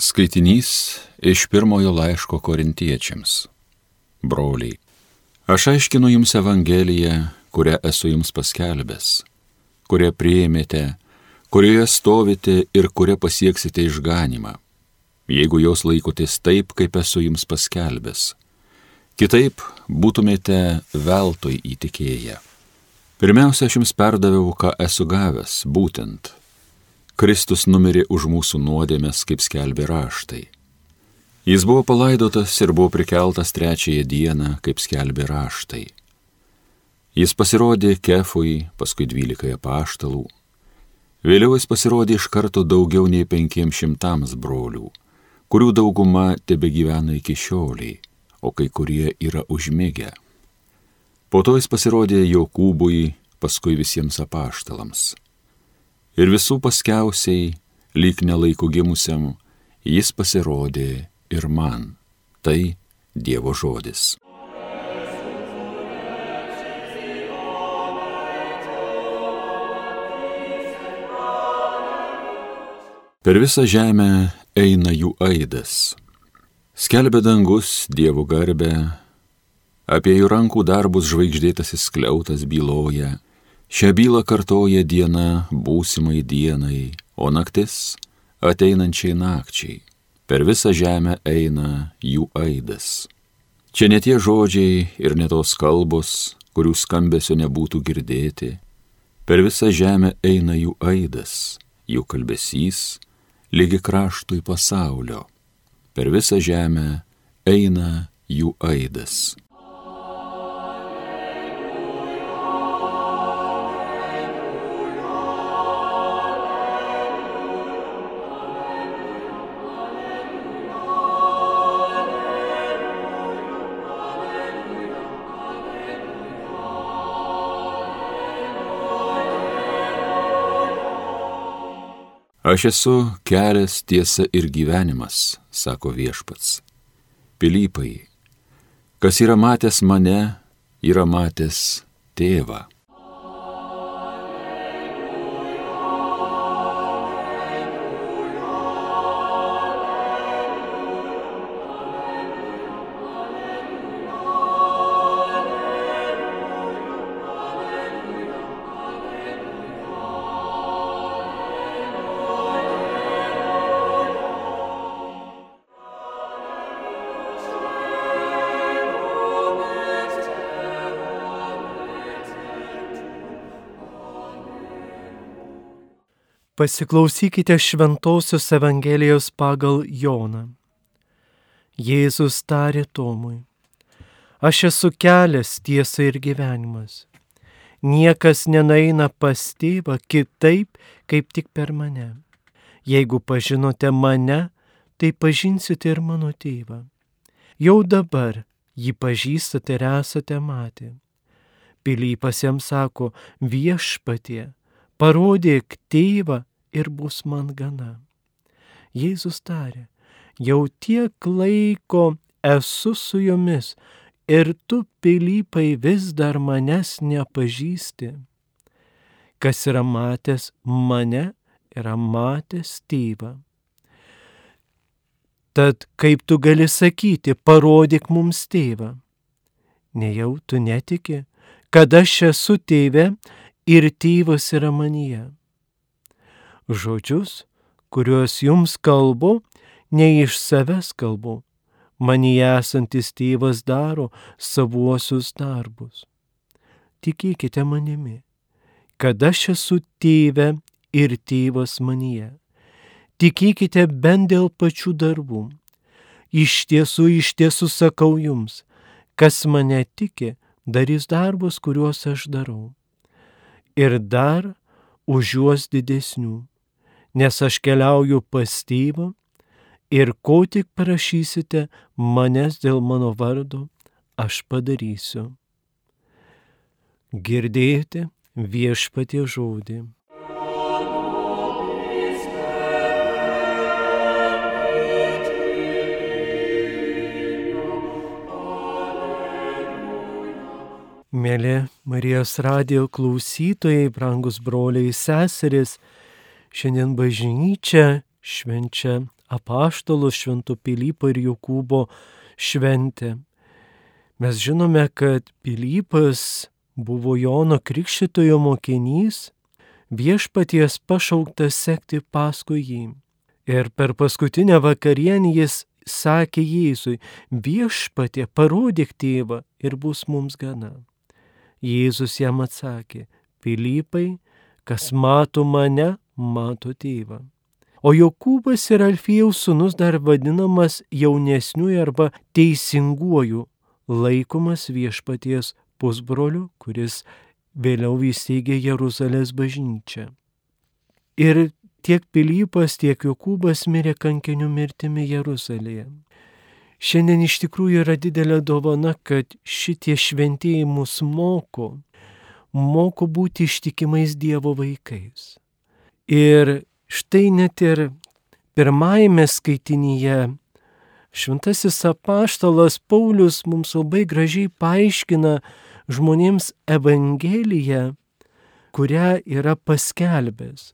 Skaitinys iš pirmojo laiško korintiečiams. Broliai, aš aiškinu jums Evangeliją, kurią esu jums paskelbęs, kurią priėmėte, kurioje stovite ir kurią pasieksite išganimą, jeigu jos laikotės taip, kaip esu jums paskelbęs. Kitaip būtumėte veltui įtikėję. Pirmiausia, aš jums perdaviau, ką esu gavęs, būtent Kristus numirė už mūsų nuodėmės, kaip skelbė raštai. Jis buvo palaidotas ir buvo prikeltas trečiąją dieną, kaip skelbė raštai. Jis pasirodė kefui, paskui dvylikai paštalų. Vėliau jis pasirodė iš karto daugiau nei penkiems šimtams brolių, kurių dauguma tebe gyvena iki šioliai, o kai kurie yra užmigę. Po to jis pasirodė Jokūbui, paskui visiems apaštalams ir visų paskiausiai, lyg nelaikų gimusiam, jis pasirodė ir man. Tai Dievo žodis. Per visą žemę eina jų aidas. Skelbia dangus Dievo garbę, apie jų rankų darbus žvaigždėtasis skliautas byloja, Šią bylą kartoja diena būsimai dienai, o naktis ateinančiai nakčiai. Per visą žemę eina jų aidas. Čia ne tie žodžiai ir ne tos kalbos, kurių skambesio nebūtų girdėti. Per visą žemę eina jų aidas, jų kalbesys, lygi kraštui pasaulio. Per visą žemę eina jų aidas. Aš esu kelias, tiesa ir gyvenimas, sako viešpats. Pilypai, kas yra matęs mane, yra matęs tėvą. Pasiklausykite Šventojios Evangelijos pagal Joną. Jėzus tarė Tomui, aš esu kelias, tiesa ir gyvenimas. Niekas nenaina pas tėvą kitaip, kaip tik per mane. Jeigu pažinote mane, tai pažinsite ir mano tėvą. Jau dabar jį pažįstate ir esate matę. Pilypas jam sako, viešpatie, parodyk tėvą ir bus man gana. Jėzus tarė, jau tiek laiko esu su jumis ir tu, pilypai, vis dar manęs nepažįsti. Kas yra matęs mane, yra matęs tėvą. Tad kaip tu gali sakyti, parodyk mums tėvą? Nejau tu netiki, kad aš esu tėve ir tėvas yra manyje žodžius, kuriuos jums kalbu, ne iš savęs kalbu. Manyje esantis tėvas daro savuosius darbus. Tikėkite manimi, kad aš esu tėve ir tėvas manyje. Tikėkite bent dėl pačių darbų. Iš tiesų, iš tiesų sakau jums, kas mane tiki, darys darbus, kuriuos aš darau. Ir dar už juos didesnių nes aš keliauju pas tėvą ir ko tik prašysite manęs dėl mano vardo, aš padarysiu. Girdėjote viešpatie žodį. Mėly Marijos radio klausytojai, brangus broliai seseris, Šiandien bažnyčia švenčia apaštalus Švento Pilypo ir Jokūbo šventę. Mes žinome, kad Pilypas buvo Jono Krikščitojo mokinys, viešpaties pašauktas sekti paskui jį. Ir per paskutinę vakarienį jis sakė Jėzui, viešpatė, parodyk tėvą ir bus mums gana. Jėzus jam atsakė, Pilypai, kas mato mane, mato tėvą. O Jokūbas ir Alfėjaus sunus dar vadinamas jaunesniuoju arba teisinguoju, laikomas viešpaties pusbroliu, kuris vėliau įsteigė Jeruzalės bažnyčią. Ir tiek Pilypas, tiek Jokūbas mirė kankinių mirtimi Jeruzalėje. Šiandien iš tikrųjų yra didelė dovana, kad šitie šventieji mus moko, moko būti ištikimais Dievo vaikais. Ir štai net ir pirmajame skaitinyje šventasis apaštalas Paulius mums labai gražiai paaiškina žmonėms Evangeliją, kurią yra paskelbęs.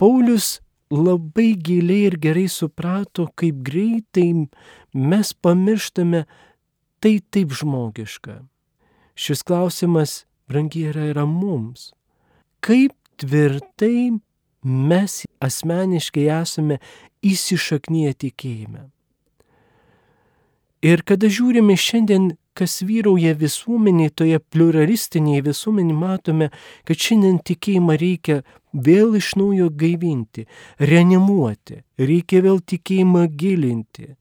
Paulius labai giliai ir gerai suprato, kaip greitai mes pamirštame tai taip žmogiška. Šis klausimas, brangiai, yra, yra mums. Kaip tvirtai mes asmeniškai esame įsišaknyje tikėjime. Ir kada žiūrime šiandien, kas vyrauja visuomenėje, toje pluralistinėje visuomenėje, matome, kad šiandien tikėjimą reikia vėl iš naujo gaivinti, reanimuoti, reikia vėl tikėjimą gilinti,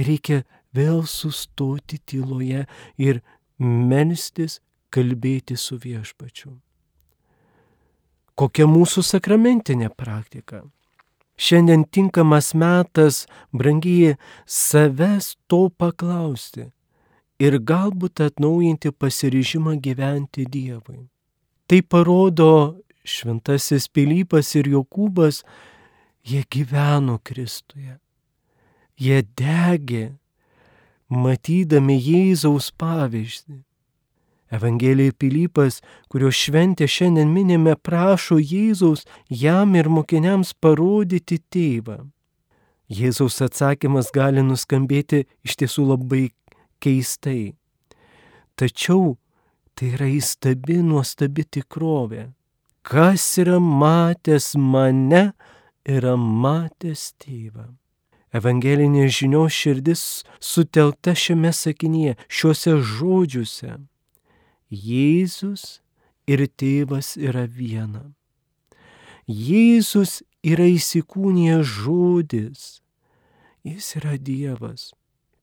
reikia vėl sustoti tyloje ir melstis, kalbėti su viešpačiu. Kokia mūsų sakramentinė praktika? Šiandien tinkamas metas, brangiai, savęs to paklausti ir galbūt atnaujinti pasiryžimą gyventi Dievui. Tai parodo šventasis Pilypas ir Jokūbas, jie gyveno Kristuje. Jie degė, matydami Jėzaus pavyzdį. Evangelijai Pilypas, kurio šventę šiandien minime, prašo Jėzaus jam ir mokiniams parodyti tėvą. Jėzaus atsakymas gali nuskambėti iš tiesų labai keistai. Tačiau tai yra įstabi, nuostabi tikrovė. Kas yra matęs mane, yra matęs tėvą. Evangelinės žinios širdis sutelkta šiame sakinyje, šiuose žodžiuose. Jėzus ir tėvas yra viena. Jėzus yra įsikūnijęs žodis. Jis yra Dievas.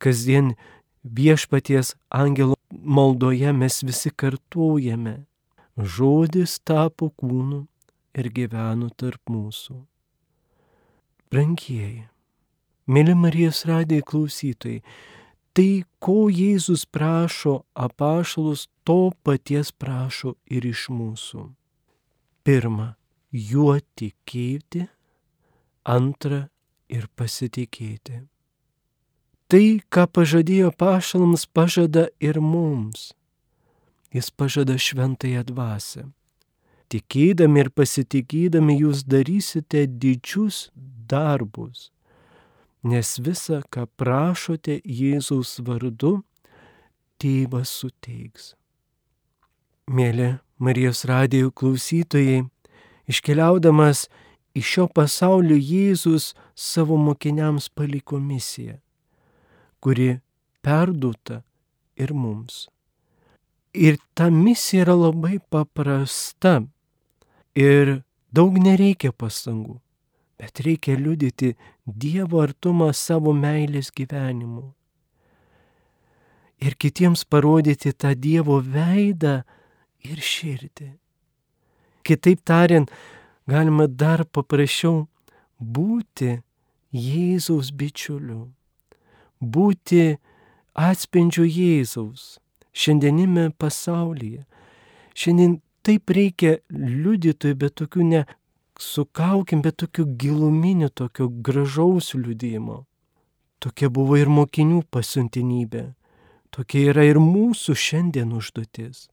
Kasdien viešpaties angelo maldoje mes visi kartuojame. Žodis tapo kūnu ir gyveno tarp mūsų. Brangieji, mėly Marijos radiai klausytojai, tai, ko Jėzus prašo apašalus, to paties prašo ir iš mūsų. Pirma, juo tikėti, antra ir pasitikėti. Tai, ką pažadėjo pašalams, pažada ir mums. Jis pažada šventąją dvasę. Tikėdami ir pasitikėdami jūs darysite didžius darbus nes visa, ką prašote Jėzaus vardu, tėvas suteiks. Mėly Marijos radijų klausytojai, iškeliaudamas iš šio pasaulio Jėzus savo mokiniams paliko misiją, kuri perduota ir mums. Ir ta misija yra labai paprasta ir daug nereikia pastangų bet reikia liudyti Dievo artumą savo meilės gyvenimu. Ir kitiems parodyti tą Dievo veidą ir širdį. Kitaip tariant, galima dar paprasčiau būti Jėzaus bičiuliu, būti atspindžiu Jėzaus šiandienime pasaulyje. Šiandien taip reikia liudytojų, bet tokių ne sukaukim, bet tokiu giluminiu, tokio gražaus liūdėjimo. Tokia buvo ir mokinių pasiuntinybė. Tokia yra ir mūsų šiandien užduotis.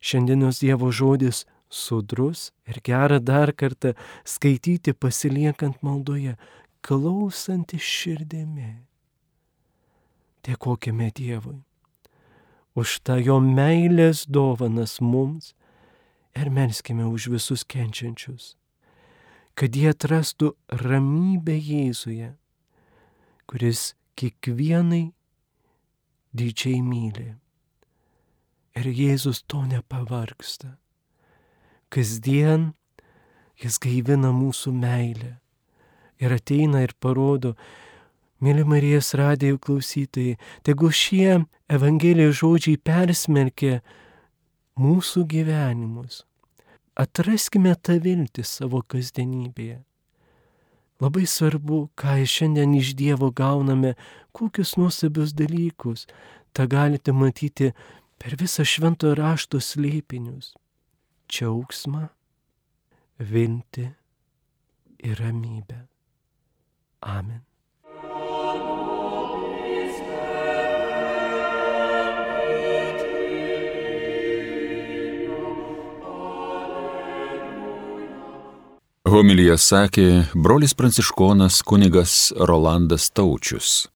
Šiandienos Dievo žodis sudrus ir gera dar kartą skaityti pasiliekant maldoje, klausant iš širdimi. Dėkojame Dievui už tą jo meilės dovanas mums ir melskime už visus kenčiančius, kad jie atrastų ramybę Jėzuje, kuris kiekvienai didžiai myli. Ir Jėzus to nepavargsta. Kasdien jis gaivina mūsų meilę ir ateina ir parodo, mėly Marijos radijų klausytojai, tegu šie Evangelijos žodžiai persmelkia mūsų gyvenimus. Atraskime tą viltį savo kasdienybėje. Labai svarbu, ką šiandien iš Dievo gauname, kokius nuostabius dalykus. Ta galite matyti per visą šventojo rašto slėpinius. Džiaugsmą, viltį ir ramybę. Amen. Homilyje sakė brolis pranciškonas kunigas Rolandas Taučius.